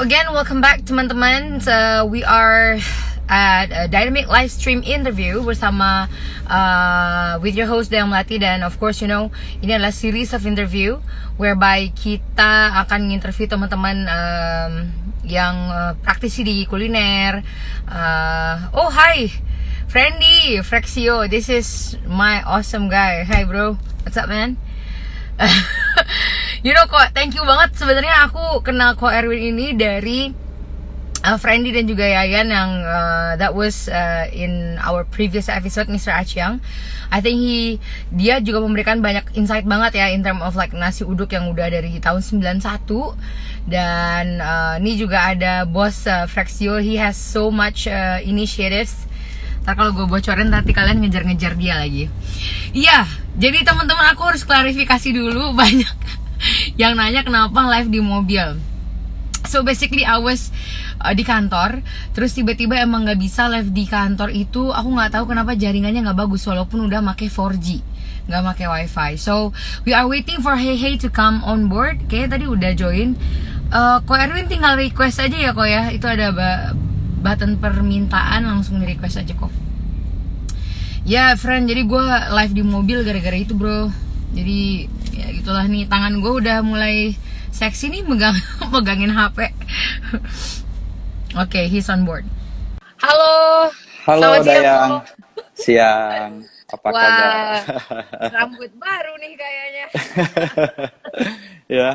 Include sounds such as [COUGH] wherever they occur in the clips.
Again, welcome back teman-teman. So, we are at a dynamic live stream interview bersama uh, with your host Dayang Melati dan of course you know ini adalah series of interview whereby kita akan interview teman-teman um, yang uh, praktisi di kuliner. Uh, oh hi, Friendy, Frexio, this is my awesome guy. Hi bro, what's up man? [LAUGHS] you know kok, thank you banget sebenarnya aku kenal Ko Erwin ini dari uh, Friendly dan juga Yayan yang uh, that was uh, in our previous episode Mr. Achiang. I think he dia juga memberikan banyak insight banget ya in term of like nasi uduk yang udah dari tahun 91 dan uh, ini juga ada bos uh, Frexio he has so much uh, initiatives Ntar kalau gue bocorin nanti kalian ngejar-ngejar dia lagi Iya, jadi teman-teman aku harus klarifikasi dulu [LAUGHS] Banyak yang nanya kenapa live di mobil. So basically I was uh, di kantor. Terus tiba-tiba emang nggak bisa live di kantor itu. Aku nggak tahu kenapa jaringannya nggak bagus walaupun udah make 4G nggak make wifi. So we are waiting for Hey Hey to come on board. Kayaknya tadi udah join. Uh, Ko Erwin tinggal request aja ya kok ya. Itu ada button permintaan langsung di request aja kok ya yeah, friend jadi gue live di mobil gara-gara itu bro. Jadi ya gitulah nih tangan gue udah mulai seksi nih megang [LAUGHS] megangin HP Oke, okay, he's on board. Halo. Halo Selamat Dayang. Siang. Apa Wah, kabar? rambut baru nih kayaknya. [LAUGHS] ya. yeah.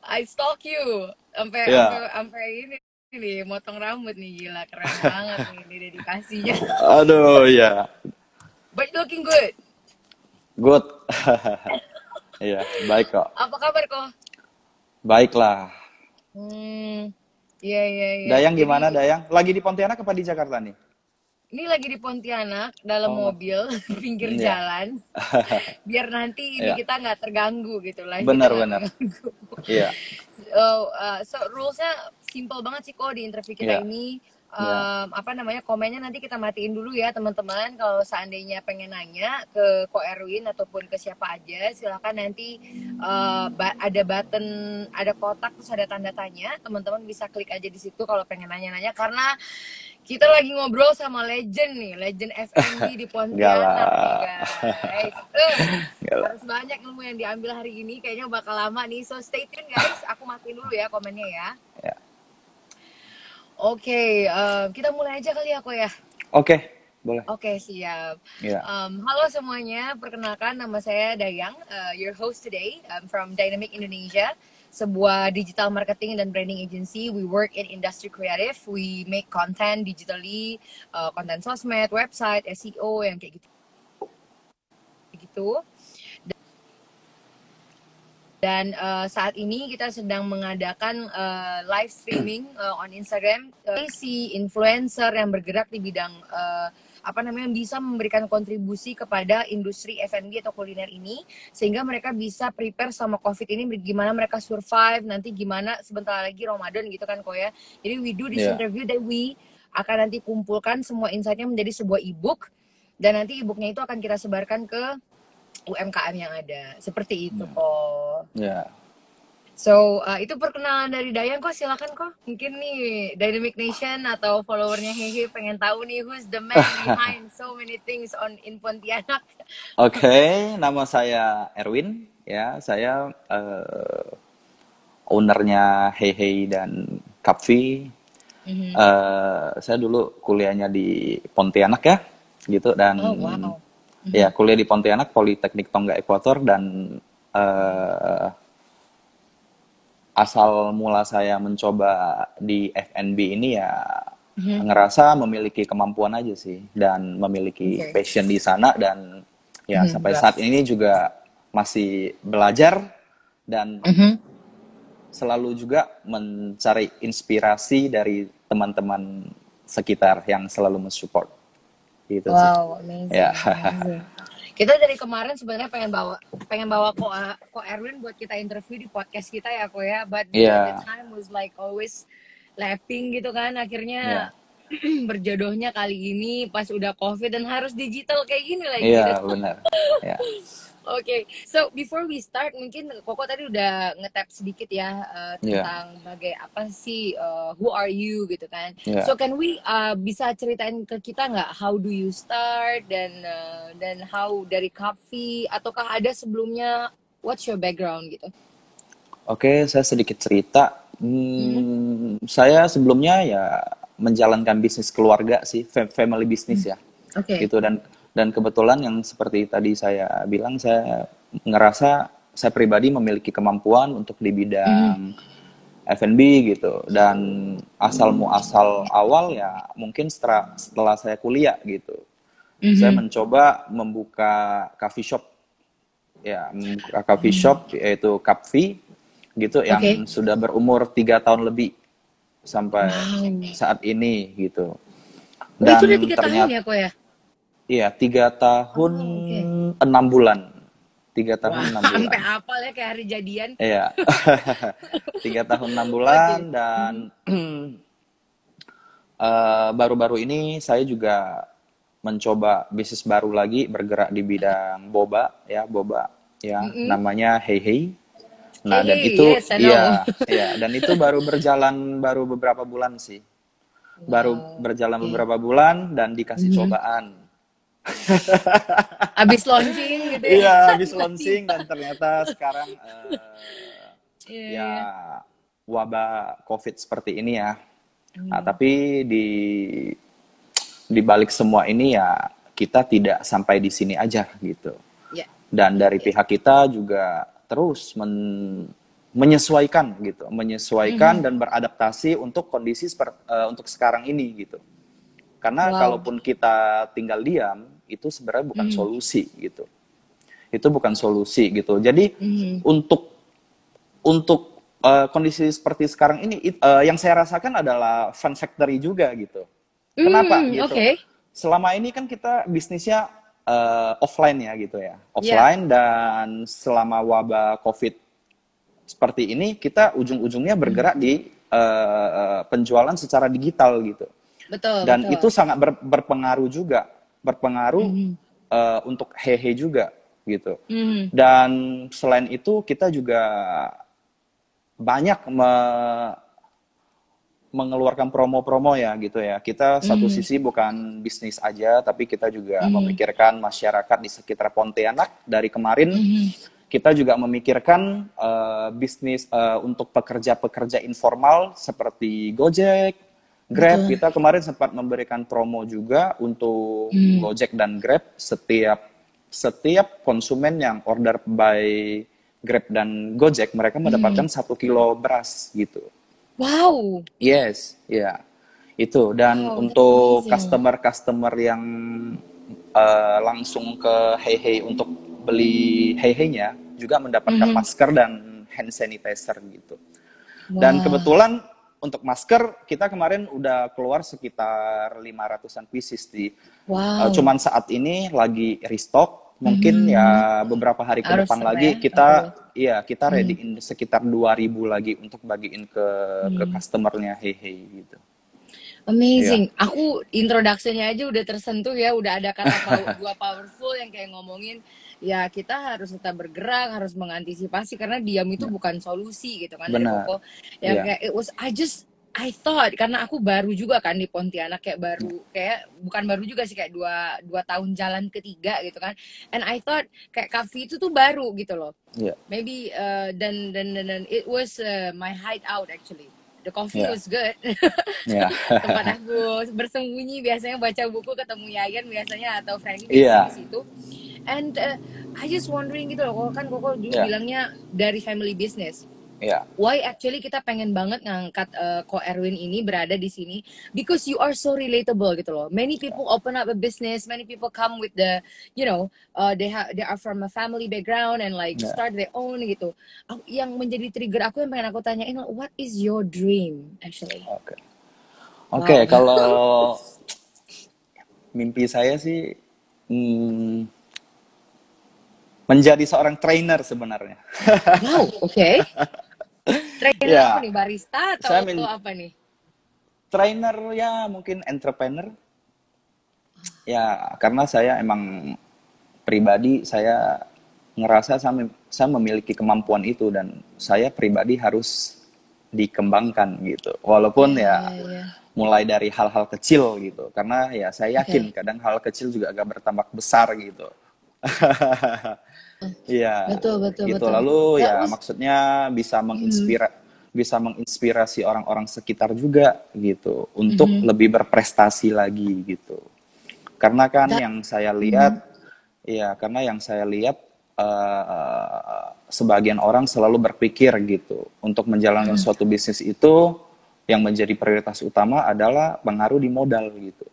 I stalk you sampai yeah. sampai ini ini motong rambut nih gila keren banget nih ini dedikasinya. Aduh ya. But looking good. Good. [LAUGHS] Iya, baik kok. Apa kabar kok? Baiklah. Hmm, Iya iya iya. Dayang gimana Jadi, Dayang? Lagi di Pontianak apa di Jakarta nih? Ini lagi di Pontianak dalam oh. mobil [LAUGHS] pinggir yeah. jalan. [LAUGHS] Biar nanti ini yeah. kita nggak terganggu gitu lah. Benar benar. Iya. [LAUGHS] so, uh, so rulesnya simple banget sih kok di interview kita yeah. ini um, apa namanya komennya nanti kita matiin dulu ya teman-teman kalau seandainya pengen nanya ke Ko Erwin ataupun ke siapa aja silahkan nanti uh, ada button ada kotak terus ada tanda tanya teman-teman bisa klik aja di situ kalau pengen nanya-nanya karena kita lagi ngobrol sama legend nih, legend FNB di [LAUGHS] Pontianak nih guys. Uh, harus banyak ilmu yang diambil hari ini, kayaknya bakal lama nih. So stay tune guys, aku matiin dulu ya komennya ya. Yeah. Oke, okay, uh, kita mulai aja kali ya, kok ya. Oke, okay, boleh. Oke, okay, siap. Yeah. Um, halo semuanya, perkenalkan nama saya Dayang, uh, your host today um, from Dynamic Indonesia, sebuah digital marketing dan branding agency. We work in industry creative, we make content digitally, uh, konten sosmed, website, SEO yang kayak gitu. Gitu. Dan uh, saat ini kita sedang mengadakan uh, live streaming uh, [CLEARS THROAT] on Instagram uh, si influencer yang bergerak di bidang uh, apa namanya bisa memberikan kontribusi kepada industri F&B atau kuliner ini sehingga mereka bisa prepare sama COVID ini gimana mereka survive nanti gimana sebentar lagi Ramadan gitu kan kok ya. Jadi we do this yeah. interview that we akan nanti kumpulkan semua insightnya menjadi sebuah ebook dan nanti ebooknya itu akan kita sebarkan ke UMKM yang ada. Seperti itu hmm. kok. Ya. Yeah. So uh, itu perkenalan dari Dayan kok silakan kok mungkin nih Dynamic Nation atau followernya Hehe pengen tahu nih who's the man behind so many things on in Pontianak. [LAUGHS] Oke, okay, nama saya Erwin ya saya uh, ownernya Hehe dan Kapfi. Mm -hmm. uh, saya dulu kuliahnya di Pontianak ya gitu dan Oh, wow. Ya kuliah di Pontianak Politeknik Tonggak Ekuator dan eh, asal mula saya mencoba di FNB ini ya ngerasa memiliki kemampuan aja sih dan memiliki Oke. passion di sana dan ya Mhm, sampai jelas. saat ini juga masih belajar dan Mhm. selalu juga mencari inspirasi dari teman-teman sekitar yang selalu mensupport gitu sih. Wow, amazing. Ya. amazing. Kita dari kemarin sebenarnya pengen bawa pengen bawa ko ko Erwin buat kita interview di podcast kita ya ko ya, but Iya. the time was like always lapping gitu kan. Akhirnya [CLEARS THROAT] berjodohnya kali ini pas udah covid dan harus digital kayak gini lagi. Iya gitu. benar. Ya. [LAUGHS] Oke, so before we start mungkin Koko tadi udah nge-tap sedikit ya uh, tentang bagai apa sih uh, who are you gitu kan. Iya. So can we uh, bisa ceritain ke kita nggak how do you start dan uh, dan how dari coffee ataukah ada sebelumnya what's your background gitu? Oke, saya sedikit cerita. Hmm, Saya sebelumnya ya menjalankan bisnis keluarga sih, fa- family business ya, Oke. gitu dan dan kebetulan yang seperti tadi saya bilang, saya ngerasa saya pribadi memiliki kemampuan untuk di bidang F&B gitu dan asal muasal awal ya mungkin setelah setelah saya kuliah gitu, saya mencoba membuka coffee shop ya membuka coffee shop yaitu Capfi gitu yang Oke. sudah berumur tiga tahun lebih sampai Wow. saat ini gitu Oh, itu udah tiga tahun ternyata ya kok ya? Iya tiga tahun Oh, enam bulan. Tiga tahun enam bulan. Sampai apal ya kayak hari jadian. Iya, [LAUGHS] tiga tahun enam bulan dan [CLEARS THROAT] eh, baru-baru ini saya juga mencoba bisnis baru lagi bergerak di bidang boba ya boba ya namanya Hey Hey. Nah Hey dan Hey, itu yes, iya [LAUGHS] iya dan itu baru berjalan baru beberapa bulan sih. Baru berjalan beberapa bulan dan dikasih cobaan. [LAUGHS] Abis launching gitu ya. Iya, habis launching dan ternyata sekarang eh, Iya. ya wabah COVID seperti ini ya. Nah, tapi di di balik semua ini ya kita tidak sampai di sini aja gitu. Iya. Dan dari pihak kita juga terus men- menyesuaikan gitu, menyesuaikan dan beradaptasi untuk kondisi seper- eh, untuk sekarang ini gitu. Karena Wow. kalaupun kita tinggal diam itu sebenarnya bukan solusi gitu. Itu bukan solusi gitu. Jadi Mhm. untuk untuk eh, kondisi seperti sekarang ini it- eh, yang saya rasakan adalah fun factory juga gitu. Kenapa Hmm, gitu? Oke. Selama ini kan kita bisnisnya eh, offline ya gitu ya. Offline dan selama wabah Covid seperti ini kita ujung-ujungnya bergerak di eh, eh, penjualan secara digital gitu. Betul. Dan betul. itu sangat ber- berpengaruh juga, berpengaruh eh, untuk hehe juga gitu. Mhm. Dan selain itu kita juga banyak me- mengeluarkan promo-promo ya gitu ya. Kita satu sisi bukan bisnis aja, tapi kita juga memikirkan masyarakat di sekitar Pontianak. Dari kemarin kita juga memikirkan eh, bisnis eh, untuk pekerja-pekerja informal seperti Gojek, Grab. Kita kemarin sempat memberikan promo juga untuk Gojek dan Grab setiap setiap konsumen yang order by Grab dan Gojek mereka mendapatkan satu kilo beras gitu. Wow. Yes, ya itu dan Wow, untuk customer-customer yang eh, langsung ke Hey Hey untuk beli Hey Hey-nya juga mendapatkan masker dan hand sanitizer gitu. Dan Wah. kebetulan untuk masker kita kemarin udah keluar sekitar 500-an pieces di Wow. eh, cuman saat ini lagi restock. Mungkin ya beberapa hari ke Harus depan lah lagi ya, kita iya kita readyin sekitar 2000 lagi untuk bagiin ke ke Hmm. customernya Hey Hey gitu. Amazing. Iya. Aku introduction-nya aja udah tersentuh ya, udah ada kata [LAUGHS] dua powerful yang kayak ngomongin ya kita harus tetap bergerak, harus mengantisipasi karena diam itu bukan solusi gitu kan dari Benar. Koko. Ya Iya. kayak it was I just I thought karena aku baru juga kan di Pontianak kayak baru kayak bukan baru juga sih kayak dua dua tahun jalan ketiga gitu kan. And I thought kayak cafe itu tuh baru gitu loh. Iya. Maybe uh, dan dan dan it was uh, my hideout actually. the coffee Yeah. was good. [LAUGHS] Ya. [LAUGHS] Tempat aku bersembunyi biasanya baca buku ketemu Yayan biasanya atau Frankie Iya. biasanya di situ. And uh, I just wondering gitu loh, kok kan Koko dulu Yeah. bilangnya dari family business. Ya. Why actually kita pengen banget ngangkat uh, Ko Erwin ini berada di sini because you are so relatable gitu loh. Many people open up a business, many people come with the you know uh, they have they are from a family background and like Yeah. start their own gitu. Aku- Yang menjadi trigger aku yang pengen aku tanyain what is your dream actually? Oke. Oke, Wow. kalau [LAUGHS] mimpi saya sih hmm, menjadi seorang trainer sebenarnya. Wow, oke. Trainer Ya. apa nih barista atau Saya men- apa nih? Trainer ya mungkin entrepreneur. Ya, karena saya emang pribadi saya ngerasa saya, saya memiliki kemampuan itu dan saya pribadi harus dikembangkan gitu. Walaupun ya Iya, iya. mulai dari hal-hal kecil gitu. Karena ya saya yakin Oke. kadang hal kecil juga agak bertambah besar gitu. [LAUGHS] Iya. Betul, betul, gitu. betul. Lalu ya was- maksudnya bisa menginspira bisa menginspirasi orang-orang sekitar juga gitu untuk Mm-hmm. lebih berprestasi lagi gitu. Karena kan That- yang saya lihat ya karena yang saya lihat eh, sebagian orang selalu berpikir gitu untuk menjalankan Mm-hmm. suatu bisnis itu yang menjadi prioritas utama adalah pengaruh di modal gitu.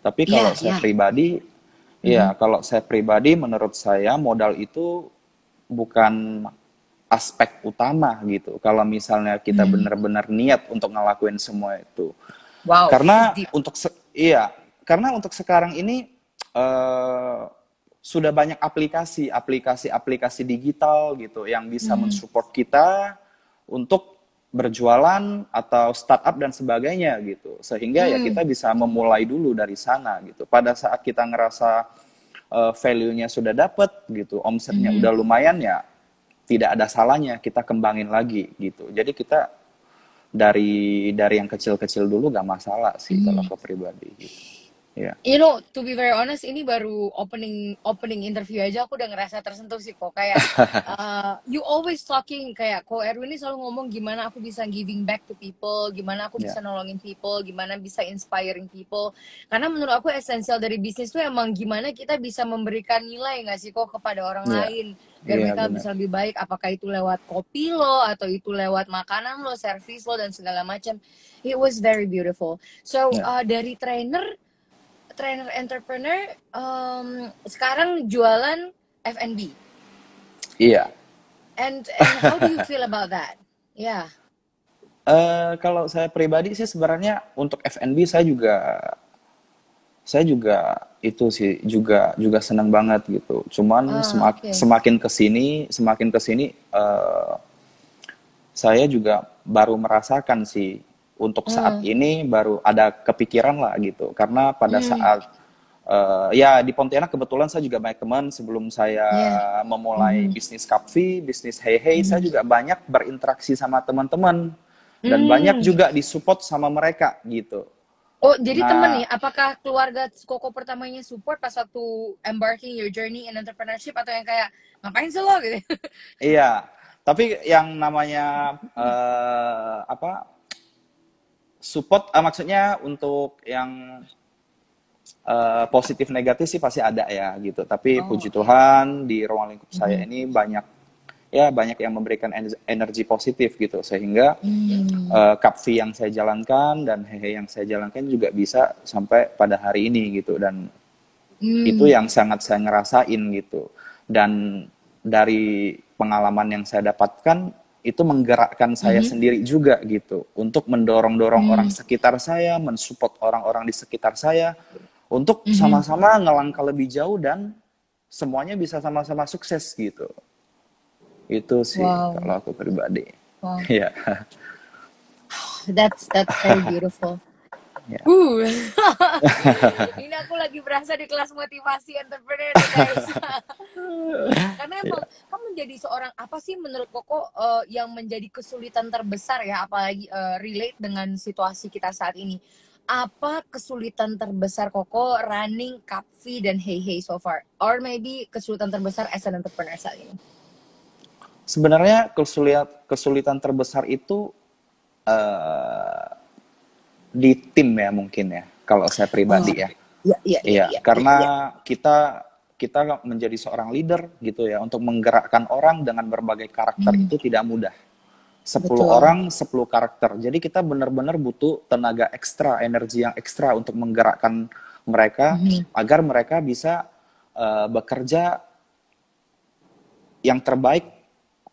Tapi Iya, kalau saya iya. pribadi, ya kalau saya pribadi menurut saya modal itu bukan aspek utama gitu. Kalau misalnya kita Hmm. benar-benar niat untuk ngelakuin semua itu. Wow. Karena deep. untuk se- iya, karena untuk sekarang ini eh, sudah banyak aplikasi, aplikasi-aplikasi digital gitu yang bisa Hmm. mensupport kita untuk berjualan atau startup dan sebagainya gitu. Sehingga ya Hmm. kita bisa memulai dulu dari sana gitu. Pada saat kita ngerasa eh, value-nya sudah dapat gitu, omsetnya Hmm. udah lumayan ya tidak ada salahnya kita kembangin lagi gitu. Jadi kita dari dari yang kecil-kecil dulu gak masalah sih kalau Hmm. ke pribadi gitu. Ya. You know, to be very honest, ini baru opening opening interview aja aku udah ngerasa tersentuh sih kok kayak [LAUGHS] uh, you always talking kayak kok Erwin ini selalu ngomong gimana aku bisa giving back to people, gimana aku Ya. bisa nolongin people, gimana bisa inspiring people. Karena menurut aku esensial dari bisnis tuh emang gimana kita bisa memberikan nilai nggak sih kok kepada orang Iya. lain biar Iya, mereka benar. bisa lebih baik apakah itu lewat kopi lo atau itu lewat makanan lo, servis lo dan segala macam. It was very beautiful. So Ya. uh, dari trainer trainer entrepreneur um, sekarang jualan F&B Iya. and and how do you feel about that? Ya, Eh, kalau saya pribadi sih sebenarnya untuk F&B saya juga saya juga itu sih juga juga senang banget gitu. Cuman Ah, semak- oke. semakin ke sini semakin ke sini eh, saya juga baru merasakan sih untuk saat Hmm. ini baru ada kepikiran lah gitu. Karena pada Hmm. saat eh, ya di Pontianak kebetulan saya juga banyak teman sebelum saya Yeah. memulai Mhm. bisnis Kapfi, bisnis Hey Hey, saya juga banyak berinteraksi sama teman-teman dan Hmm. banyak juga disupport sama mereka gitu. Oh, jadi Nah. temen nih, apakah keluarga Koko pertamanya support pas waktu embarking your journey in entrepreneurship atau yang kayak ngapain sih lo [LAUGHS] gitu? Iya, tapi yang namanya eh, apa support, ah, maksudnya untuk yang eh, positif negatif sih pasti ada ya gitu. Tapi Oh, puji. Tuhan di ruang lingkup saya Mhm. ini banyak ya banyak yang memberikan en- energi positif gitu sehingga Hmm. Kapfi yang saya jalankan dan Hehe yang saya jalankan juga bisa sampai pada hari ini gitu dan Hmm. itu yang sangat saya ngerasain gitu dan dari pengalaman yang saya dapatkan itu menggerakkan saya Mhm. sendiri juga gitu untuk mendorong-dorong Hmm. orang sekitar saya, mensupport orang-orang di sekitar saya untuk Mhm. sama-sama ngelangkah lebih jauh dan semuanya bisa sama-sama sukses gitu. Itu sih Wow. kalau aku pribadi. Wow. [LAUGHS] Iya. That's that's very beautiful. Ya. Uh. [LAUGHS] Ini aku lagi berasa di kelas motivasi entrepreneur guys. [LAUGHS] Karena emang kamu menjadi seorang apa sih menurut Koko eh, yang menjadi kesulitan terbesar ya apalagi eh, relate dengan situasi kita saat ini. Apa kesulitan terbesar Koko running Kapfi dan Hey Hey so far? Or maybe kesulitan terbesar as an entrepreneur saat ini? Sebenarnya kesulitan kesulitan terbesar itu uh, di tim ya mungkin ya kalau saya pribadi Oh, ya. iya, iya, iya, Iya, iya, karena iya. kita kita menjadi seorang leader gitu ya untuk menggerakkan orang dengan berbagai karakter Hmm, itu tidak mudah. 10 betul. orang, 10 karakter. Jadi kita benar-benar butuh tenaga ekstra, energi yang ekstra untuk menggerakkan mereka Mhm. agar mereka bisa eh, bekerja yang terbaik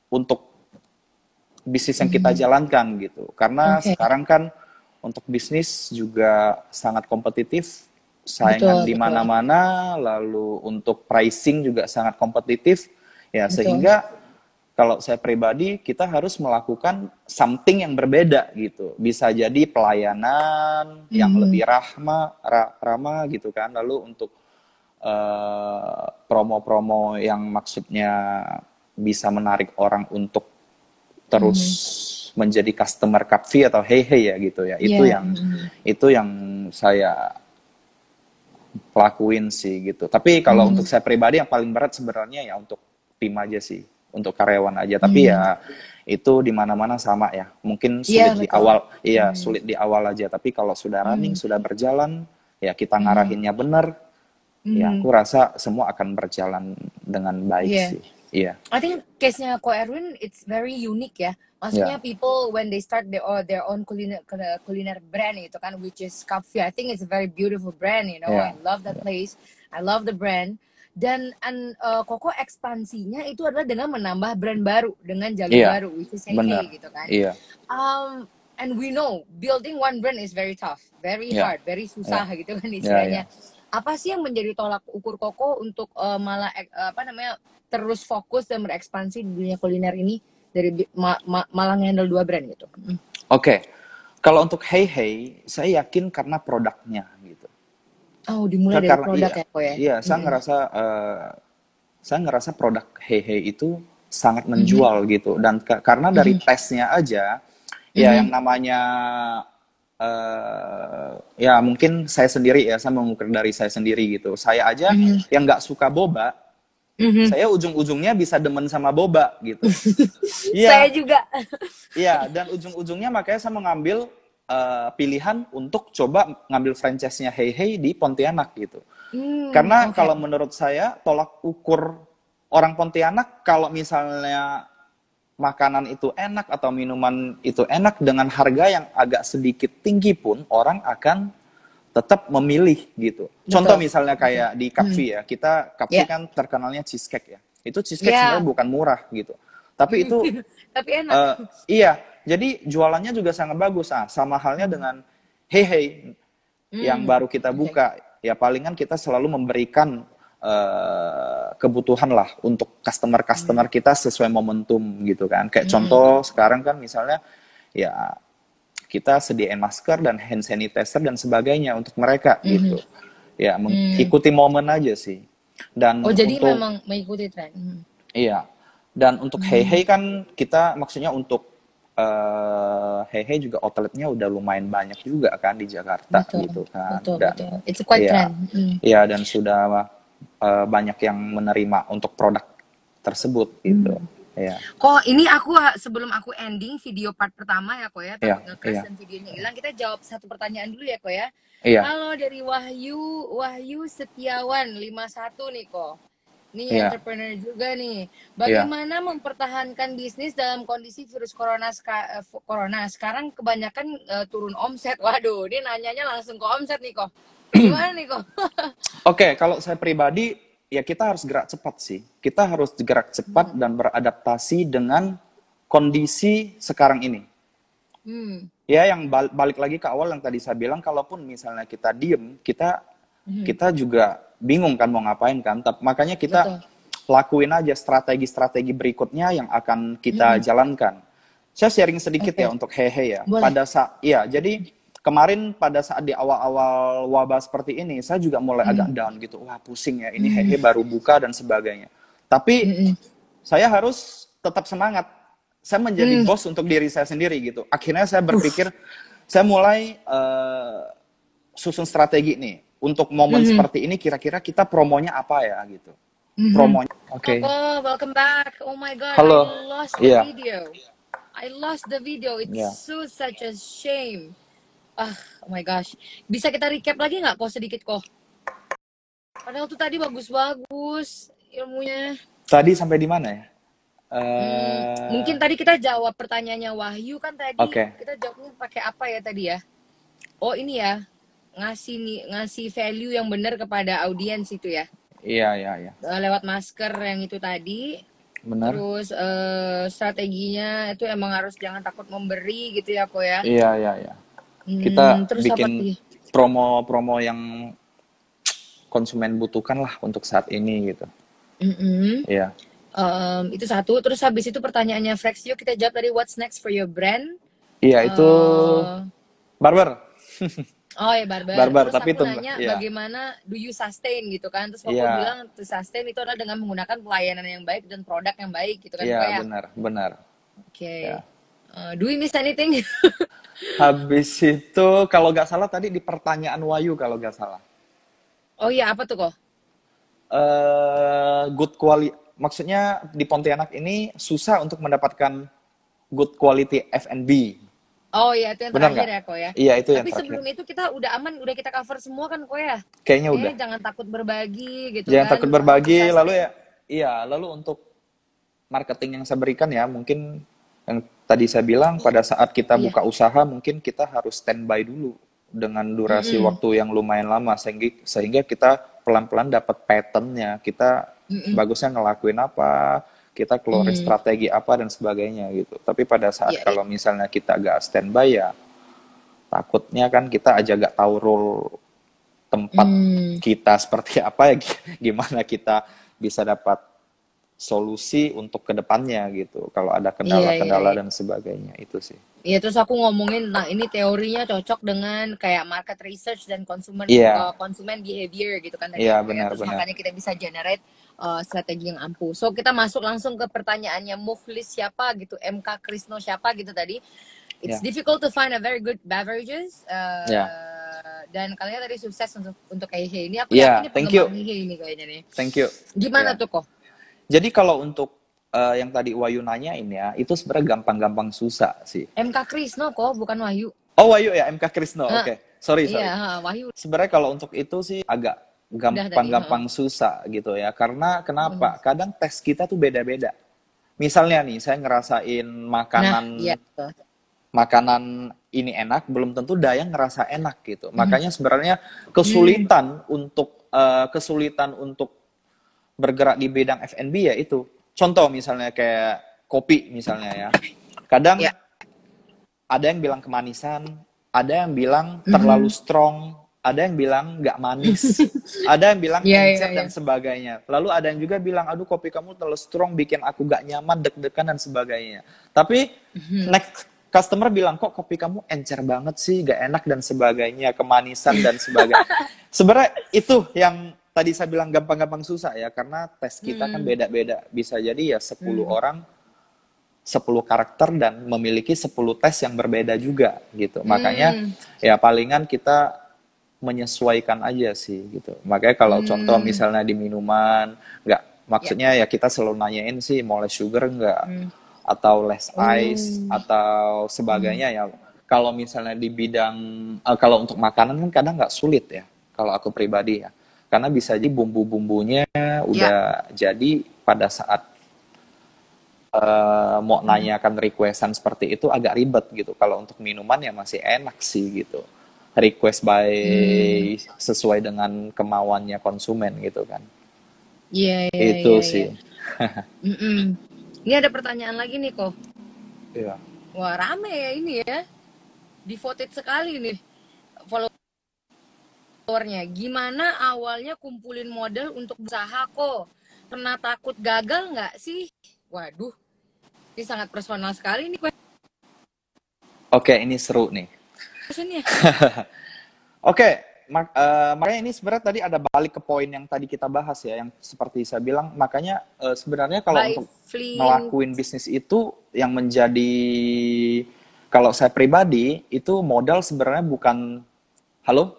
untuk bisnis yang kita Mhm. jalankan gitu. Karena Oke. sekarang kan untuk bisnis juga sangat kompetitif, saingan Betul, di mana-mana, lalu untuk pricing juga sangat kompetitif. Ya, Betul. sehingga kalau saya pribadi kita harus melakukan something yang berbeda gitu. Bisa jadi pelayanan yang Mhm. lebih rahma, ra- ramah gitu kan. Lalu untuk eh, promo-promo yang maksudnya bisa menarik orang untuk terus Mhm. Menjadi customer fee atau hey hey ya gitu ya. Itu Iya, yang itu yang saya lakuin sih gitu. Tapi kalau Mhm. untuk saya pribadi yang paling berat sebenarnya ya untuk tim aja sih, untuk karyawan aja. Tapi Mhm. ya itu di mana-mana sama ya. Mungkin Iya, sulit di betul. awal, iya Mhm. sulit di awal aja. Tapi kalau sudah running, Mhm. sudah berjalan, ya kita ngarahinnya benar, ya Mhm. aku rasa semua akan berjalan dengan baik Iya. sih. Iya, I think case-nya Ko Erwin it's very unique ya. Maksudnya ya, people when they start their own, their own kuliner kuliner brand itu kan which is Cafe. I think it's a very beautiful brand, you know. ya, I love that place. I love the brand. Dan and, uh, Koko ekspansinya itu adalah dengan menambah brand baru dengan jalur iya, baru which is Hey gitu kan. iya, Um, and we know building one brand is very tough, very ya, hard, very susah gitu kan ya, ya. istilahnya. Apa sih yang menjadi tolak ukur Koko untuk uh, malah uh, apa namanya terus fokus dan berekspansi di dunia kuliner ini dari ma- ma- malah handle dua brand gitu. Mm. Oke, kalau untuk Hey Hey, saya yakin karena produknya gitu. Oh, dimulai Kan dari karena produk iya, ya, Ko ya. iya, saya Mm-mm. ngerasa eh, saya ngerasa produk Hey Hey itu sangat menjual gitu dan ka- karena dari Mhm. tesnya aja ya yang Mhm. namanya eh ya mungkin saya sendiri ya saya mengukur dari saya sendiri gitu. Saya aja Mhm. yang nggak suka boba, Mhm. saya ujung-ujungnya bisa demen sama boba gitu. [LAUGHS] Saya Iya, juga. [LAUGHS] iya dan ujung-ujungnya makanya saya mengambil eh, pilihan untuk coba ngambil franchise-nya Hey Hey di Pontianak gitu. Hmm, Karena oke. kalau menurut saya tolak ukur orang Pontianak kalau misalnya makanan itu enak atau minuman itu enak dengan harga yang agak sedikit tinggi pun orang akan tetap memilih gitu. Contoh Betul. misalnya kayak di Hmm. Capfi ya, kita Capfi Ya. kan terkenalnya cheesecake ya. Itu cheesecake Ya. sebenarnya bukan murah gitu. Tapi itu [LAUGHS] Tapi enak. eh, iya, jadi jualannya juga sangat bagus. Ah, sama halnya dengan Hey Hey yang Hmm. baru kita buka. Ya palingan kita selalu memberikan eh, kebutuhan lah untuk customer-customer kita sesuai momentum gitu kan. Kayak Hmm. contoh sekarang kan misalnya ya kita sediain masker dan hand sanitizer dan sebagainya untuk mereka Mhm. gitu. Ya Hmm. mengikuti momen aja sih. Dan Oh, jadi untuk memang mengikuti tren. Hmm. Iya. Dan untuk Hmm. Hey Hey kan kita maksudnya untuk eh Hey Hey juga outletnya udah lumayan banyak juga kan di Jakarta Betul, gitu kan. betul, Dan betul. It's quite iya, trend. Hmm. iya dan sudah eh, banyak yang menerima untuk produk tersebut gitu. Hmm. Iya. Kok ini aku ha- sebelum aku ending video part pertama ya kok ya, nge-crash iya. dan videonya hilang, kita jawab satu pertanyaan dulu ya kok ya. Iya. Halo dari Wahyu, Wahyu Setiawan 51 nih kok. Nih Iya. entrepreneur juga nih. Bagaimana mempertahankan bisnis dalam kondisi virus corona ska- eh, corona? Sekarang kebanyakan eh, turun omset. Waduh, dia nanyanya langsung ke omset nih kok. Gimana nih kok? [CLEARS THROAT] Oke, kalau saya pribadi ya kita harus gerak cepat sih. Kita harus gerak cepat Hmm. dan beradaptasi dengan kondisi sekarang ini. Hmm. Ya, yang bal- balik lagi ke awal yang tadi saya bilang, kalaupun misalnya kita diem, kita Mhm. kita juga bingung kan mau ngapain kan. Tapi makanya kita Betul. lakuin aja strategi-strategi berikutnya yang akan kita Mhm. jalankan. Saya sharing sedikit Oke. ya untuk hehe ya. Boleh. Pada saat, iya, jadi kemarin pada saat di awal-awal wabah seperti ini, saya juga mulai agak Mhm. down gitu. Wah pusing ya, ini hehe baru buka dan sebagainya. Tapi Mm-mm. saya harus tetap semangat. Saya menjadi Hmm. bos untuk diri saya sendiri gitu. Akhirnya saya berpikir, saya mulai eh, susun strategi nih untuk momen Mhm. seperti ini. Kira-kira kita promonya apa ya gitu? Mhm. Promonya, oke. Koko, welcome back. Oh my god, Halo. I lost the Iya. video. I lost the video. It's Ya. so such a shame. Ah, oh my gosh. Bisa kita recap lagi nggak kok sedikit kok? Padahal tuh tadi bagus-bagus ilmunya. Tadi sampai di mana ya? Hmm, Eh, mungkin tadi kita jawab pertanyaannya Wahyu kan tadi Oke. kita jawabnya pakai apa ya tadi ya? Oh ini ya ngasih nih ngasih value yang benar kepada audiens itu ya Iya, iya, iya. Eh, lewat masker yang itu tadi Benar. terus eh, strateginya itu emang harus jangan takut memberi gitu ya kok ya Iya, iya, iya. Kita Hmm, terus bikin promo-promo yang konsumen butuhkan lah untuk saat ini gitu. Mm-mm. Iya. Em, itu satu terus habis itu pertanyaannya Frexio kita jawab tadi what's next for your brand Iya, itu Eh, barber. Oh ya barber. Barber, Terus tapi aku itu nanya iya. bagaimana do you sustain gitu kan? Terus aku Iya. bilang to sustain itu adalah dengan menggunakan pelayanan yang baik dan produk yang baik gitu kan? Iya, ya? benar, benar. Oke. Iya. Eh, do we miss anything? [LAUGHS] Habis itu kalau nggak salah tadi di pertanyaan Wayu kalau nggak salah. oh iya apa tuh kok? eh good quality maksudnya di Pontianak ini susah untuk mendapatkan good quality F&B. Oh iya itu yang Benar terakhir nggak? ya kok ya. Iya, itu yang Tapi terakhir. sebelum itu kita udah aman, udah kita cover semua kan kok ya? Kayaknya udah. Kayaknya jangan takut berbagi gitu Jangan kan. takut berbagi lalu ya iya, lalu untuk marketing yang saya berikan ya mungkin yang tadi saya bilang pada saat kita Iya. buka usaha mungkin kita harus standby dulu dengan durasi Mm-mm. waktu yang lumayan lama sehingga sehingga kita pelan-pelan dapat patternnya kita Mm-mm. bagusnya ngelakuin apa kita keluarin Mm. strategi apa dan sebagainya gitu tapi pada saat Iya, iya. kalau misalnya kita gak standby ya takutnya kan kita aja gak tahu role tempat Hmm. kita seperti apa ya gi- [LAUGHS] gimana kita bisa dapat solusi untuk ke depannya gitu kalau ada Iya, iya, kendala-kendala iya. dan sebagainya itu sih Iya terus aku ngomongin, nah ini teorinya cocok dengan kayak market research dan konsumen Iya. uh, konsumen behavior gitu kan tadi Iya, ya. benar, Terus benar. makanya kita bisa generate uh, strategi yang ampuh. So kita masuk langsung ke pertanyaannya Mukhlis siapa gitu, MK Krisno siapa gitu tadi. It's Iya. difficult to find a very good beverages. Uh, Iya. Dan kalian tadi sukses untuk untuk Heihe ini. Aku Iya, yakin ini thank you. Heihe ini kayaknya nih. thank you Gimana Iya. tuh kok? Jadi kalau untuk eh, yang tadi Wayu nanyain ya itu sebenarnya gampang-gampang susah sih MK Krisno kok, bukan Wahyu. oh Wayu ya MK Krisno oke sorry sorry Iya, Wahyu. sebenarnya kalau untuk itu sih agak gampang-gampang susah gitu ya. Karena kenapa? Kadang tes kita tuh beda-beda. Misalnya nih, saya ngerasain makanan Nah, iya. makanan ini enak, belum tentu Dayang ngerasa enak gitu. Makanya sebenarnya kesulitan untuk eh, kesulitan untuk bergerak di bidang F&B ya itu. Contoh misalnya kayak kopi misalnya ya. Kadang Iya. ada yang bilang kemanisan, ada yang bilang terlalu strong, ada yang bilang nggak manis, [LAUGHS] ada yang bilang Iya, encer iya, dan sebagainya. Lalu ada yang juga bilang, aduh kopi kamu terlalu strong, bikin aku nggak nyaman, deg-degan dan sebagainya. Tapi Mhm. next customer bilang kok kopi kamu encer banget sih, gak enak dan sebagainya, kemanisan dan sebagainya. [LAUGHS] Sebenarnya itu yang tadi saya bilang gampang-gampang susah ya, karena tes kita kan Hmm. beda-beda. Bisa jadi ya 10 orang 10 karakter dan memiliki 10 tes yang berbeda juga gitu. Makanya Hmm. ya palingan kita menyesuaikan aja sih gitu. Makanya kalau Hmm. contoh misalnya di minuman, nggak maksudnya ya kita selalu nanyain sih mau less sugar nggak Hmm. atau less ice Oh. atau sebagainya ya. Kalau misalnya di bidang eh, kalau untuk makanan kan kadang nggak sulit ya. Kalau aku pribadi ya, karena bisa jadi bumbu-bumbunya udah jadi pada saat eh, mau nanyakan requestan seperti itu agak ribet gitu. Kalau untuk minuman ya masih enak sih gitu. Request by sesuai dengan kemauannya konsumen gitu kan. Iya, iya, itu iya, sih. iya. [LAUGHS] Mm-mm. Ini ada pertanyaan lagi nih kok. Iya. Wah rame ya ini ya. Devoted sekali nih followernya. Gimana awalnya kumpulin modal untuk usaha kok? Pernah takut gagal nggak sih? Waduh, ini sangat personal sekali nih Oke, ini seru nih. [LAUGHS] Oke, mak- eh, makanya ini sebenarnya tadi ada balik ke poin yang tadi kita bahas ya, yang seperti saya bilang, makanya eh, sebenarnya kalau By untuk Flynn. ngelakuin bisnis itu yang menjadi kalau saya pribadi itu modal sebenarnya bukan halo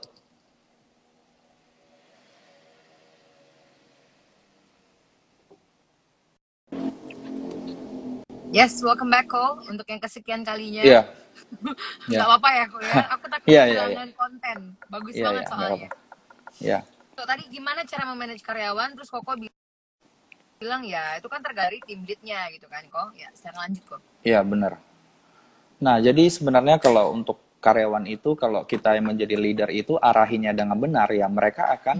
Yes, welcome back Ko untuk yang kesekian kalinya. Iya. Gak [LAUGHS] Iya. apa-apa ya Ko ya. [LAUGHS] Aku takut Iya, iya, kehilangan konten. Bagus Iya, banget nggak soalnya. Iya. So, tadi gimana cara memanage karyawan? Terus Koko bi- bilang ya itu kan tergantung tim leadnya gitu kan Ko. Ya, secara lanjut Ko. Iya, benar. Nah, jadi sebenarnya kalau untuk karyawan itu, kalau kita yang menjadi leader itu arahinya dengan benar, ya mereka akan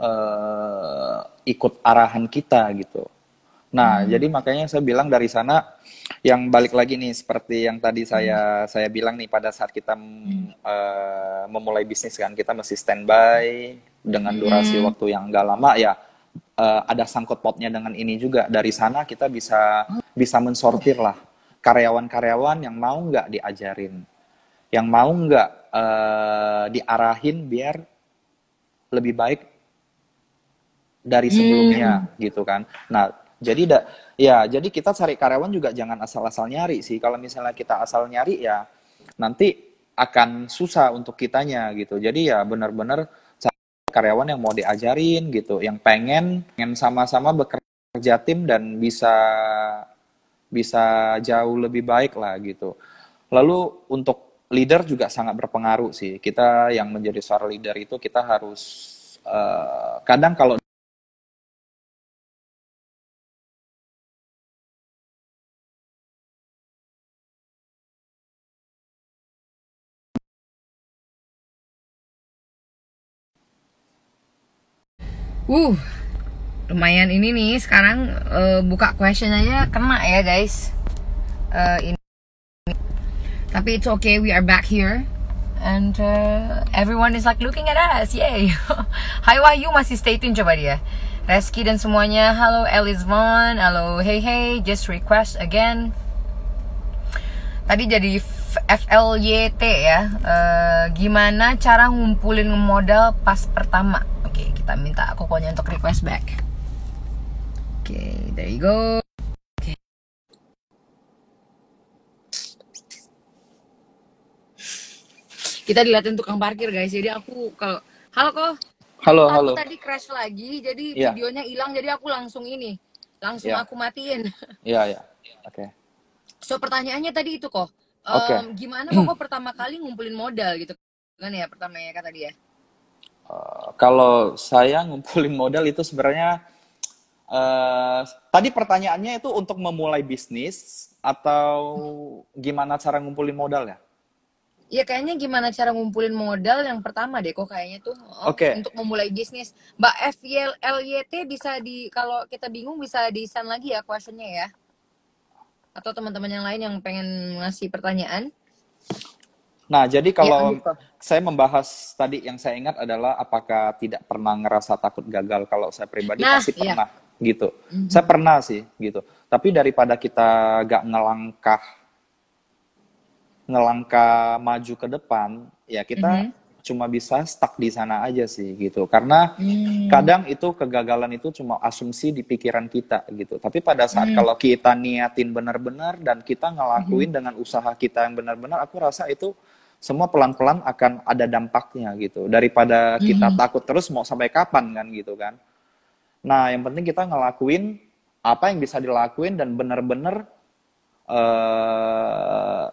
eh, ikut arahan kita gitu. Nah, jadi makanya saya bilang dari sana, yang balik lagi nih, seperti yang tadi saya saya bilang nih pada saat kita mm, eh, memulai bisnis kan, kita mesti standby dengan durasi waktu yang nggak lama ya. eh, ada sangkut pautnya dengan ini juga. Dari sana kita bisa bisa mensortir lah karyawan-karyawan yang mau nggak diajarin, yang mau nggak eh, diarahin biar lebih baik dari sebelumnya gitu kan. Nah, jadi da, ya jadi kita cari karyawan juga jangan asal-asal nyari sih. Kalau misalnya kita asal nyari ya nanti akan susah untuk kitanya gitu. Jadi ya benar-benar karyawan yang mau diajarin gitu, yang pengen pengen sama-sama bekerja tim dan bisa bisa jauh lebih baik lah gitu. Lalu untuk leader juga sangat berpengaruh sih. Kita yang menjadi seorang leader itu kita harus eh, kadang kalau Uh, lumayan ini nih sekarang eh, buka question aja kena ya guys. Eh, ini. Tapi it's okay, we are back here. And uh, everyone is like looking at us, yay. [LAUGHS] Hai Wahyu masih stay tune coba dia. Reski dan semuanya, halo Elis Von, halo hey hey, just request again. Tadi jadi FLYT ya. Eh, gimana cara ngumpulin modal pas pertama? Oke, kita minta kokonya untuk request back. Oke, there you go. Oke. Kita dilihatin tukang parkir guys. Jadi aku kalau halo kok. halo Aku halo. tadi crash lagi, jadi Iya. videonya hilang. Jadi aku langsung ini, langsung Iya. aku matiin. [LAUGHS] Iya ya. Oke. So pertanyaannya tadi itu kok, Oke. em, gimana kok pertama kali ngumpulin modal gitu kan ya pertama ya kata dia. Eh, kalau saya ngumpulin modal itu sebenarnya eh tadi pertanyaannya itu untuk memulai bisnis atau gimana cara ngumpulin modal ya? Ya kayaknya gimana cara ngumpulin modal yang pertama deh kok kayaknya tuh oh, Oke. untuk memulai bisnis. Mbak FYLYT bisa di kalau kita bingung bisa di send lagi ya questionnya ya. Atau teman-teman yang lain yang pengen ngasih pertanyaan. Nah, jadi Ya, kalau Ko. Saya membahas tadi yang saya ingat adalah apakah tidak pernah ngerasa takut gagal? Kalau saya pribadi Nah, pasti iya. pernah gitu. Saya pernah sih gitu. Tapi daripada kita gak ngelangkah ngelangkah maju ke depan, ya kita cuma bisa stuck di sana aja sih gitu. Karena Hmm. kadang itu kegagalan itu cuma asumsi di pikiran kita gitu. Tapi pada saat kalau kita niatin benar-benar dan kita ngelakuin dengan usaha kita yang benar-benar, aku rasa itu semua pelan-pelan akan ada dampaknya gitu. Daripada kita takut terus mau sampai kapan kan gitu kan. Nah, yang penting kita ngelakuin apa yang bisa dilakuin dan benar-benar eh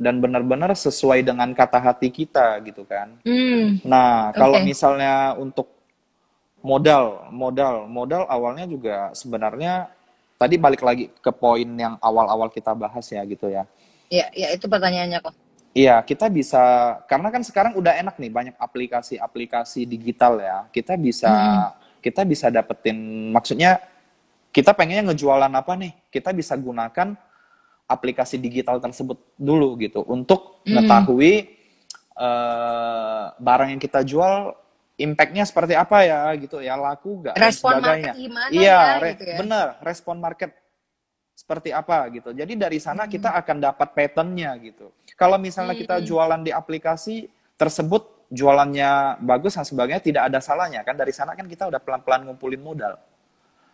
dan benar-benar sesuai dengan kata hati kita gitu kan. Hmm. Nah, kalau Oke. misalnya untuk modal, modal, modal awalnya juga sebenarnya tadi balik lagi ke poin yang awal-awal kita bahas ya gitu ya. Ya, ya itu pertanyaannya kok. Iya, kita bisa karena kan sekarang udah enak nih banyak aplikasi-aplikasi digital ya. Kita bisa kita bisa dapetin maksudnya kita pengennya ngejualan apa nih? Kita bisa gunakan aplikasi digital tersebut dulu gitu untuk mengetahui eh, barang yang kita jual impactnya seperti apa ya gitu ya laku nggak dan Respon sebagainya. market gimana iya, ya, gitu ya. bener respon market seperti apa gitu. Jadi dari sana kita akan dapat patternnya gitu. Kalau misalnya kita jualan di aplikasi tersebut jualannya bagus dan sebagainya tidak ada salahnya kan dari sana kan kita udah pelan-pelan ngumpulin modal.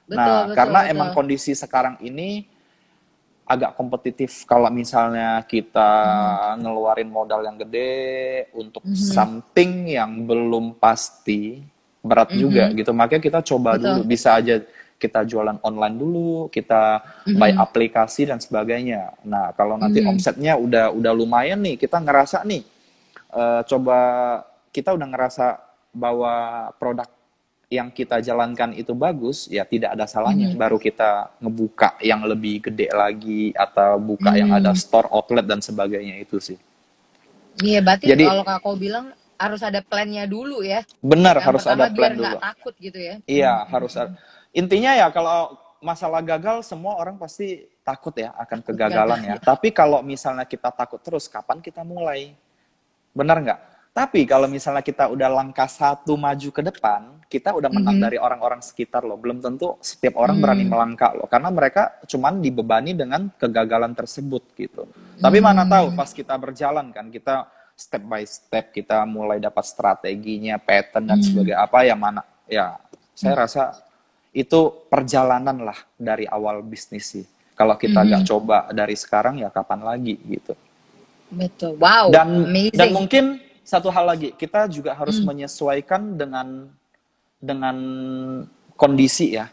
Betul, nah, betul, karena betul. emang kondisi sekarang ini agak kompetitif kalau misalnya kita Hmm. ngeluarin modal yang gede untuk something yang belum pasti berat juga gitu. Makanya kita coba Hmm. Betul. dulu bisa aja kita jualan online dulu, kita buy aplikasi dan sebagainya. Nah, kalau nanti omsetnya udah udah lumayan nih, kita ngerasa nih, eh, coba kita udah ngerasa bahwa produk yang kita jalankan itu bagus, ya tidak ada salahnya. Baru kita ngebuka yang lebih gede lagi atau buka yang ada store outlet dan sebagainya itu sih. Iya, berarti Jadi- kalau Kak Ko bilang harus ada plannya dulu ya. Benar Yang harus ada plan biar dulu. takut gitu ya. Iya, harus ada. Intinya ya kalau masalah gagal semua orang pasti takut ya akan kegagalan ya. Tapi kalau misalnya kita takut terus, kapan kita mulai? Benar nggak? Tapi kalau misalnya kita udah langkah satu maju ke depan, kita udah menang dari orang-orang sekitar loh. Belum tentu setiap orang berani melangkah loh, karena mereka cuman dibebani dengan kegagalan tersebut gitu. Tapi mana tahu pas kita berjalan kan, kita step by step kita mulai dapat strateginya, pattern dan sebagainya apa yang mana ya saya rasa itu perjalanan lah dari awal bisnis sih. Kalau kita nggak coba dari sekarang ya kapan lagi gitu. Betul. Wow. Dan amazing. dan mungkin satu hal lagi kita juga harus menyesuaikan dengan dengan kondisi ya.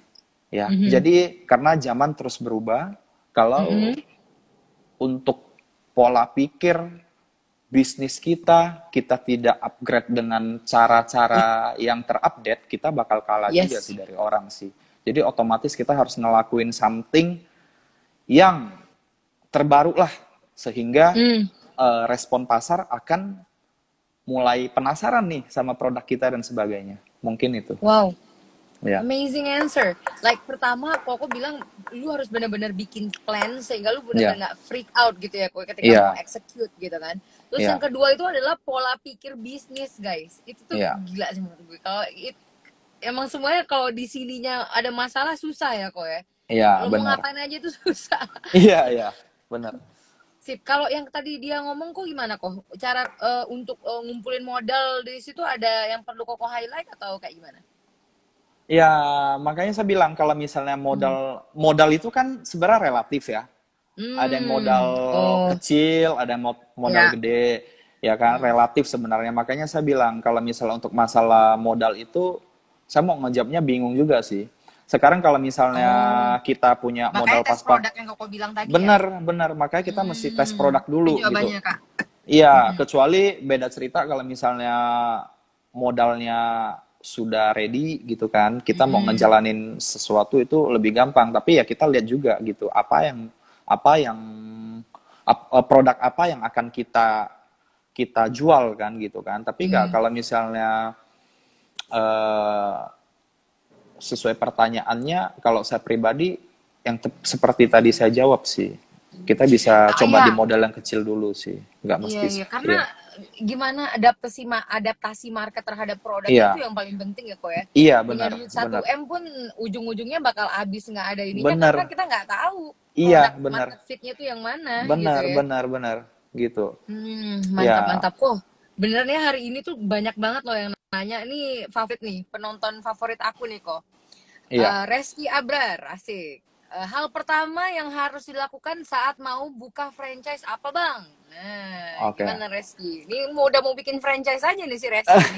Ya. Jadi karena zaman terus berubah, kalau untuk pola pikir bisnis kita kita tidak upgrade dengan cara-cara yang terupdate, kita bakal kalah Yes. juga sih dari orang sih. Jadi otomatis kita harus ngelakuin something yang terbaru lah sehingga Hmm. eh, respon pasar akan mulai penasaran nih sama produk kita dan sebagainya. Mungkin itu. Wow. Ya. Amazing answer. Like pertama, Koko bilang lu harus benar-benar bikin plan sehingga lu benar-benar Iya. nggak freak out gitu ya, Koko, ketika Iya. mau execute gitu kan. Terus Iya. yang kedua itu adalah pola pikir bisnis, guys. Itu tuh Iya. gila sih menurut gue. Kalau it- emang semuanya kalau di sininya ada masalah susah ya, kok ya. Iya, Kalau mau benar. ngapain aja itu [LAUGHS] susah. Iya, iya, benar. Sip. Kalau yang tadi dia ngomong kok gimana kok? Cara eh, untuk eh, ngumpulin modal di situ ada yang perlu Koko highlight atau kayak gimana? Ya, makanya saya bilang kalau misalnya modal modal itu kan sebenarnya relatif ya. Ada yang Hmm. modal Oh. kecil, ada yang mod- modal Ya. gede, ya kan relatif sebenarnya. Makanya saya bilang kalau misalnya untuk masalah modal itu saya mau ngejawabnya bingung juga sih. Sekarang kalau misalnya kita punya modal. Makanya tes pas-pas produk yang Koko bilang tadi ya? benar, benar. Makanya kita mesti tes produk dulu Itu gitu. Kak. Iya, kecuali beda cerita kalau misalnya modalnya sudah ready gitu kan, kita mau ngejalanin sesuatu itu lebih gampang. Tapi ya kita lihat juga gitu, apa yang apa yang ap- eh, produk apa yang akan kita kita jual kan gitu kan. Tapi nggak kalau misalnya eh sesuai pertanyaannya, kalau saya pribadi yang seperti tadi saya jawab sih, kita bisa Ah, coba iya. di modal yang kecil dulu sih, nggak Iya, mesti. iya. Karena gimana adaptasi ma- adaptasi market terhadap produk Iya. itu yang paling penting ya kok ya. Iya benar, duit 1 benar. M pun ujung-ujungnya bakal habis nggak ada ininya Benar. karena kita nggak tahu Iya, benar. market fitnya itu yang mana Benar, gitu ya. benar, benar, gitu. Hmm, Ya. mantap mantap kok. Benernya hari ini tuh banyak banget loh yang nanya ini favorit nih penonton favorit aku nih kok. Iya. Eh, Reski Abrar, asik. Eh, hal pertama yang harus dilakukan saat mau buka franchise apa bang? Nah, Oke. gimana Reski? Ini mau udah mau bikin franchise aja nih si Reski. [LAUGHS]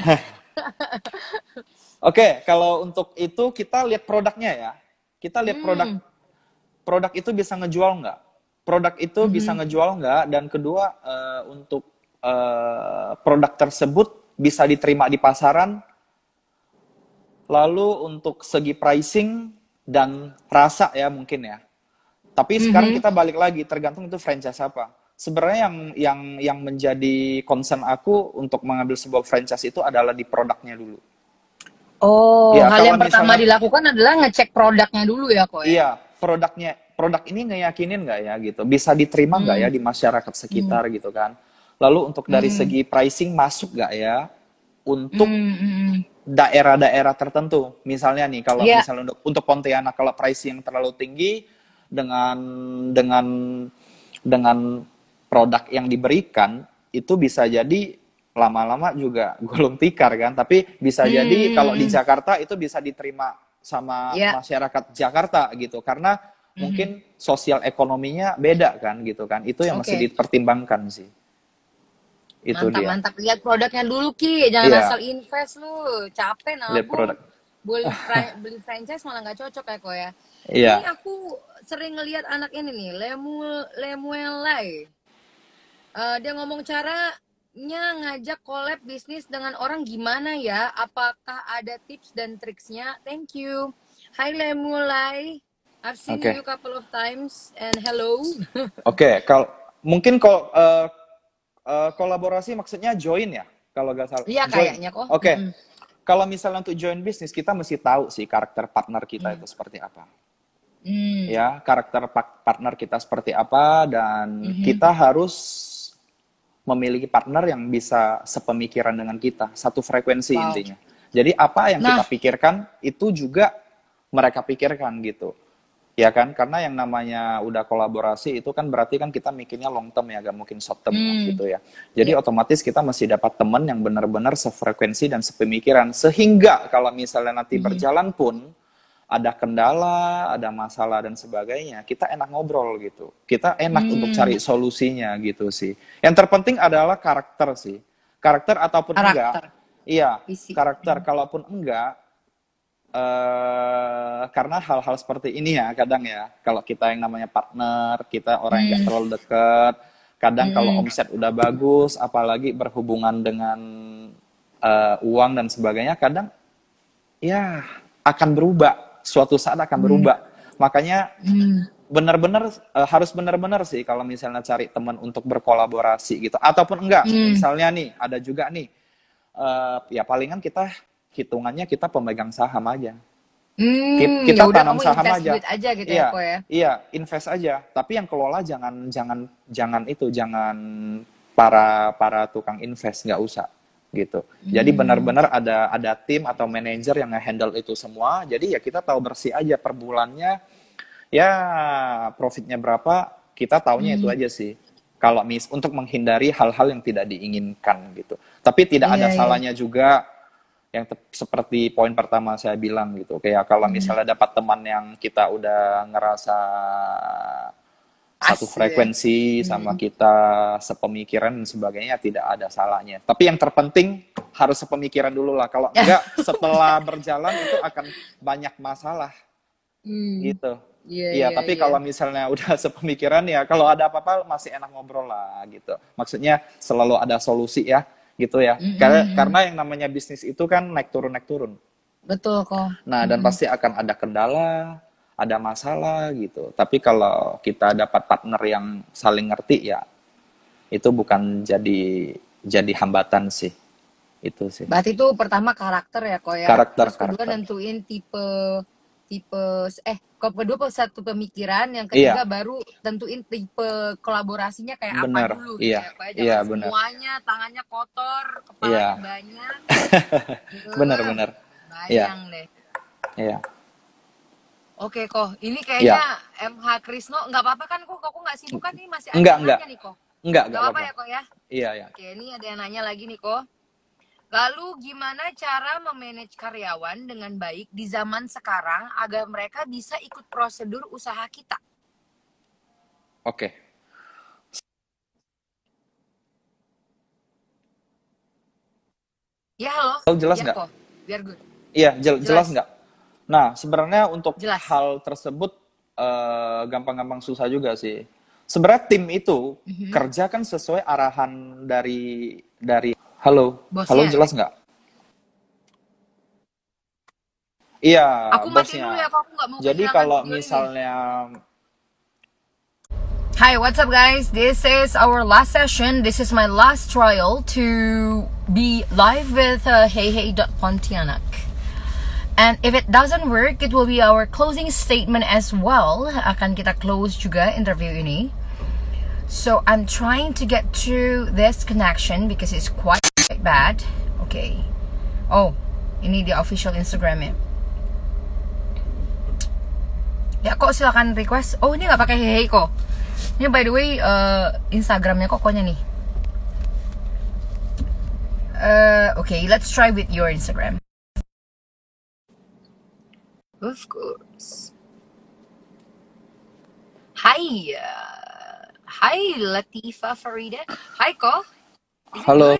Oke, kalau untuk itu kita lihat produknya ya. Kita lihat Hmm. produk produk itu bisa ngejual nggak? Produk itu Hmm. bisa ngejual nggak? Dan kedua eh, untuk eh, produk tersebut bisa diterima di pasaran. Lalu untuk segi pricing dan rasa ya mungkin ya. Tapi sekarang Mhm. kita balik lagi tergantung itu franchise apa. Sebenarnya yang yang yang menjadi concern aku untuk mengambil sebuah franchise itu adalah di produknya dulu. Oh, Ya, hal yang pertama misalnya- dilakukan adalah ngecek produknya dulu ya kok ya. Iya, produknya produk ini ngeyakinin nggak ya gitu, bisa diterima nggak Hmm. ya di masyarakat sekitar gitu kan. Lalu untuk dari segi pricing masuk nggak ya untuk Hmm, hmm, hmm. Daerah-daerah tertentu. Misalnya nih kalau Iya. misalnya untuk untuk Pontianak kalau pricing yang terlalu tinggi dengan dengan dengan produk yang diberikan itu bisa jadi lama-lama juga [LAUGHS] gulung tikar kan. Tapi bisa jadi Hmm. kalau di Jakarta itu bisa diterima sama Iya. masyarakat Jakarta gitu karena mungkin sosial ekonominya beda kan gitu kan. Itu yang mesti Oke. dipertimbangkan sih. Itu mantap dia. mantap lihat produknya dulu ki jangan Iya. asal invest lu capek nabung Lihat produk. beli fra- beli franchise malah nggak cocok ya kok ya. Iya. Ini aku sering ngelihat anak ini nih, Lemuel Lemuelai. Eh, dia ngomong caranya ngajak collab bisnis dengan orang gimana ya? Apakah ada tips dan triksnya? Thank you. Hai Lemuelai. I've seen Oke. you couple of times and hello. [LAUGHS] Oke, kalau mungkin kalau eh, eh, kolaborasi maksudnya join ya, kalau nggak salah. Iya kayaknya kok. Oke, Mm-mm. kalau misalnya untuk join bisnis kita mesti tahu sih karakter partner kita itu seperti apa. Hmm. Ya, karakter pa- partner kita seperti apa dan Mhm. kita harus memiliki partner yang bisa sepemikiran dengan kita, satu frekuensi Wow. intinya. Jadi apa yang kita Nah. pikirkan itu juga mereka pikirkan gitu. Ya kan? Karena yang namanya udah kolaborasi itu kan berarti kan kita mikirnya long term ya, gak mungkin short term Hmm. gitu ya. Jadi otomatis kita mesti dapat teman yang benar-benar sefrekuensi dan sepemikiran sehingga kalau misalnya nanti Mhm. berjalan pun ada kendala, ada masalah dan sebagainya, kita enak ngobrol gitu. Kita enak untuk Hmm. cari solusinya gitu sih. Yang terpenting adalah karakter sih. Karakter ataupun enggak. Karakter. Iya, Visi. karakter kalaupun enggak eh karena hal-hal seperti ini ya kadang ya kalau kita yang namanya partner kita orang yang gak Hmm. terlalu dekat kadang kalau Hmm. omset udah bagus apalagi berhubungan dengan eh, uang dan sebagainya kadang ya akan berubah suatu saat akan berubah makanya Hmm. benar-benar eh, harus benar-benar sih kalau misalnya cari teman untuk berkolaborasi gitu ataupun enggak Hmm. misalnya nih ada juga nih eh, ya palingan kita hitungannya kita pemegang saham aja Hmm, Ki- kita yaudah tanam saham aja. aja gitu iya ya ya. iya invest aja tapi yang kelola jangan jangan jangan itu jangan para para tukang invest nggak usah gitu jadi Hmm. benar-benar ada ada tim atau manajer yang nge-handle itu semua jadi ya kita tahu bersih aja per bulannya ya profitnya berapa kita taunya itu Hmm. aja sih kalau mis untuk menghindari hal-hal yang tidak diinginkan gitu tapi tidak ada Iya, iya. salahnya juga yang seperti poin pertama saya bilang gitu kayak kalau Hmm. misalnya dapat teman yang kita udah ngerasa satu frekuensi sama kita sepemikiran dan sebagainya tidak ada salahnya tapi yang terpenting harus sepemikiran dulu lah kalau [LAUGHS] enggak setelah berjalan itu akan banyak masalah Hmm. gitu Iya, Iya, iya, tapi iya. kalau misalnya [LAUGHS] udah sepemikiran ya, kalau ada apa-apa masih enak ngobrol lah gitu. Maksudnya selalu ada solusi ya, gitu ya. Mm, Karena karena yang namanya bisnis itu kan naik turun naik turun. Betul kok. Nah, dan pasti akan ada kendala, ada masalah gitu. Tapi kalau kita dapat partner yang saling ngerti ya, itu bukan jadi jadi hambatan sih. Itu sih. Berarti itu pertama karakter ya kok ya. Karakter, Terus kedua karakter. nentuin tipe tipe eh kedua satu pemikiran, yang Iya. ketiga baru tentuin tipe kolaborasinya kayak Bener, apa dulu iya, gitu ya. Jangan iya, bener. semuanya tangannya kotor, kepalanya Iya. banyak. [LAUGHS] Benar-benar. Bayang deh. Iya. Oke kok, ini kayaknya Iya. MH Krisno nggak apa-apa kan kok? Kok nggak sibuk kan nih masih ada Enggak, enggak. nih kok. Enggak, Nggak enggak apa-apa ya kok ya. Iya, ya. Oke, ini ada yang nanya lagi nih kok. Lalu gimana cara memanage karyawan dengan baik di zaman sekarang agar mereka bisa ikut prosedur usaha kita? Oke. Ya halo. Halo, jelas ya, nggak? Biar good. Iya, jel- Jelas. jelas nggak? Nah, sebenarnya untuk Jelas. hal tersebut eh, gampang-gampang susah juga sih. Sebenarnya tim itu Mhm. kerja kan sesuai arahan dari dari halo, Bosnya. halo jelas nggak? Iya, Aku bosnya. dulu ya aku nggak mau Jadi kalau ini. misalnya Hi, what's up, guys? This is our last session. This is my last trial to be live with uh, HeyHey.Pontianak. And if it doesn't work, it will be our closing statement as well. Akan kita close juga interview ini. So I'm trying to get through this connection because it's quite bad. Okay. Oh, ini di official Instagramnya. Ya kok silakan request. Oh ini nggak pakai hehe kok. Ini by the way eh, Instagramnya koknya nih. Eh, okay, let's try with your Instagram. Of course. Hi, uh, hi Latifa Farida. Hi ko. halo,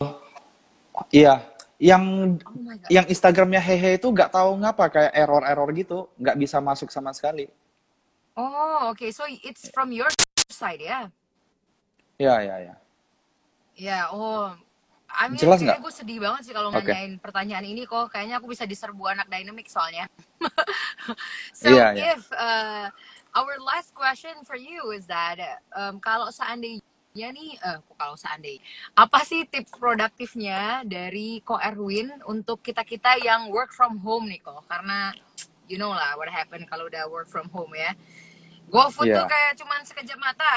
iya, yang Oh yang Instagramnya hehe itu nggak tahu ngapa kayak error-error gitu, nggak bisa masuk sama sekali. Oh, okay. So it's from your side, ya? Ya, ya, ya. Ya, oh. I mean, Jelas nggak? gue sedih banget sih kalau Oke. nanyain pertanyaan ini kok. Kayaknya aku bisa diserbu anak dynamic soalnya. [LAUGHS] so, Iya, iya. if uh, our last question for you is that um, kalau seandainya nih, eh, kalau seandainya, apa sih tips produktifnya dari Ko Erwin untuk kita-kita yang work from home nih kok? Karena you know lah what happened kalau udah work from home ya. GoFood tuh Iya. kayak cuman sekejap mata.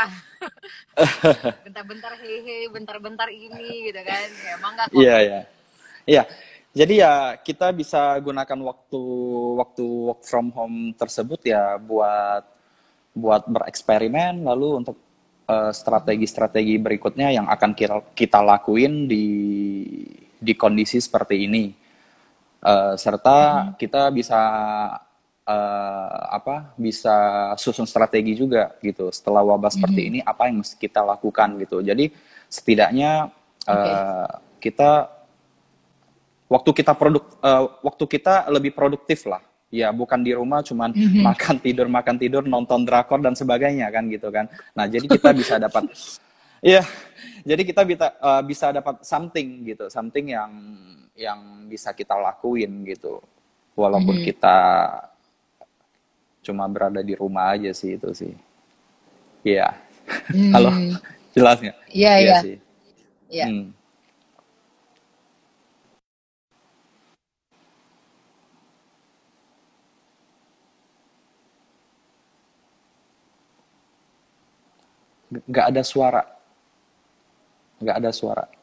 [LAUGHS] bentar-bentar hehe, bentar-bentar ini gitu kan. Ya emang nggak kok. Iya, ya. Iya. Jadi ya kita bisa gunakan waktu waktu work from home tersebut ya buat buat bereksperimen lalu untuk eh, strategi-strategi berikutnya yang akan kita, kita lakuin di di kondisi seperti ini. Eh, serta kita bisa eh, apa bisa susun strategi juga gitu. Setelah wabah seperti ini apa yang mesti kita lakukan gitu. Jadi setidaknya eh, kita waktu kita produk eh, waktu kita lebih produktif lah ya bukan di rumah cuman makan tidur makan tidur nonton drakor dan sebagainya kan gitu kan. Nah jadi kita bisa dapat [LAUGHS] ya jadi kita bisa eh, bisa dapat something gitu something yang yang bisa kita lakuin gitu. Walaupun kita cuma berada di rumah aja sih itu sih. Iya. [LAUGHS] Halo jelas nggak Iya, iya. sih. Iya. Nggak ada suara. Nggak ada suara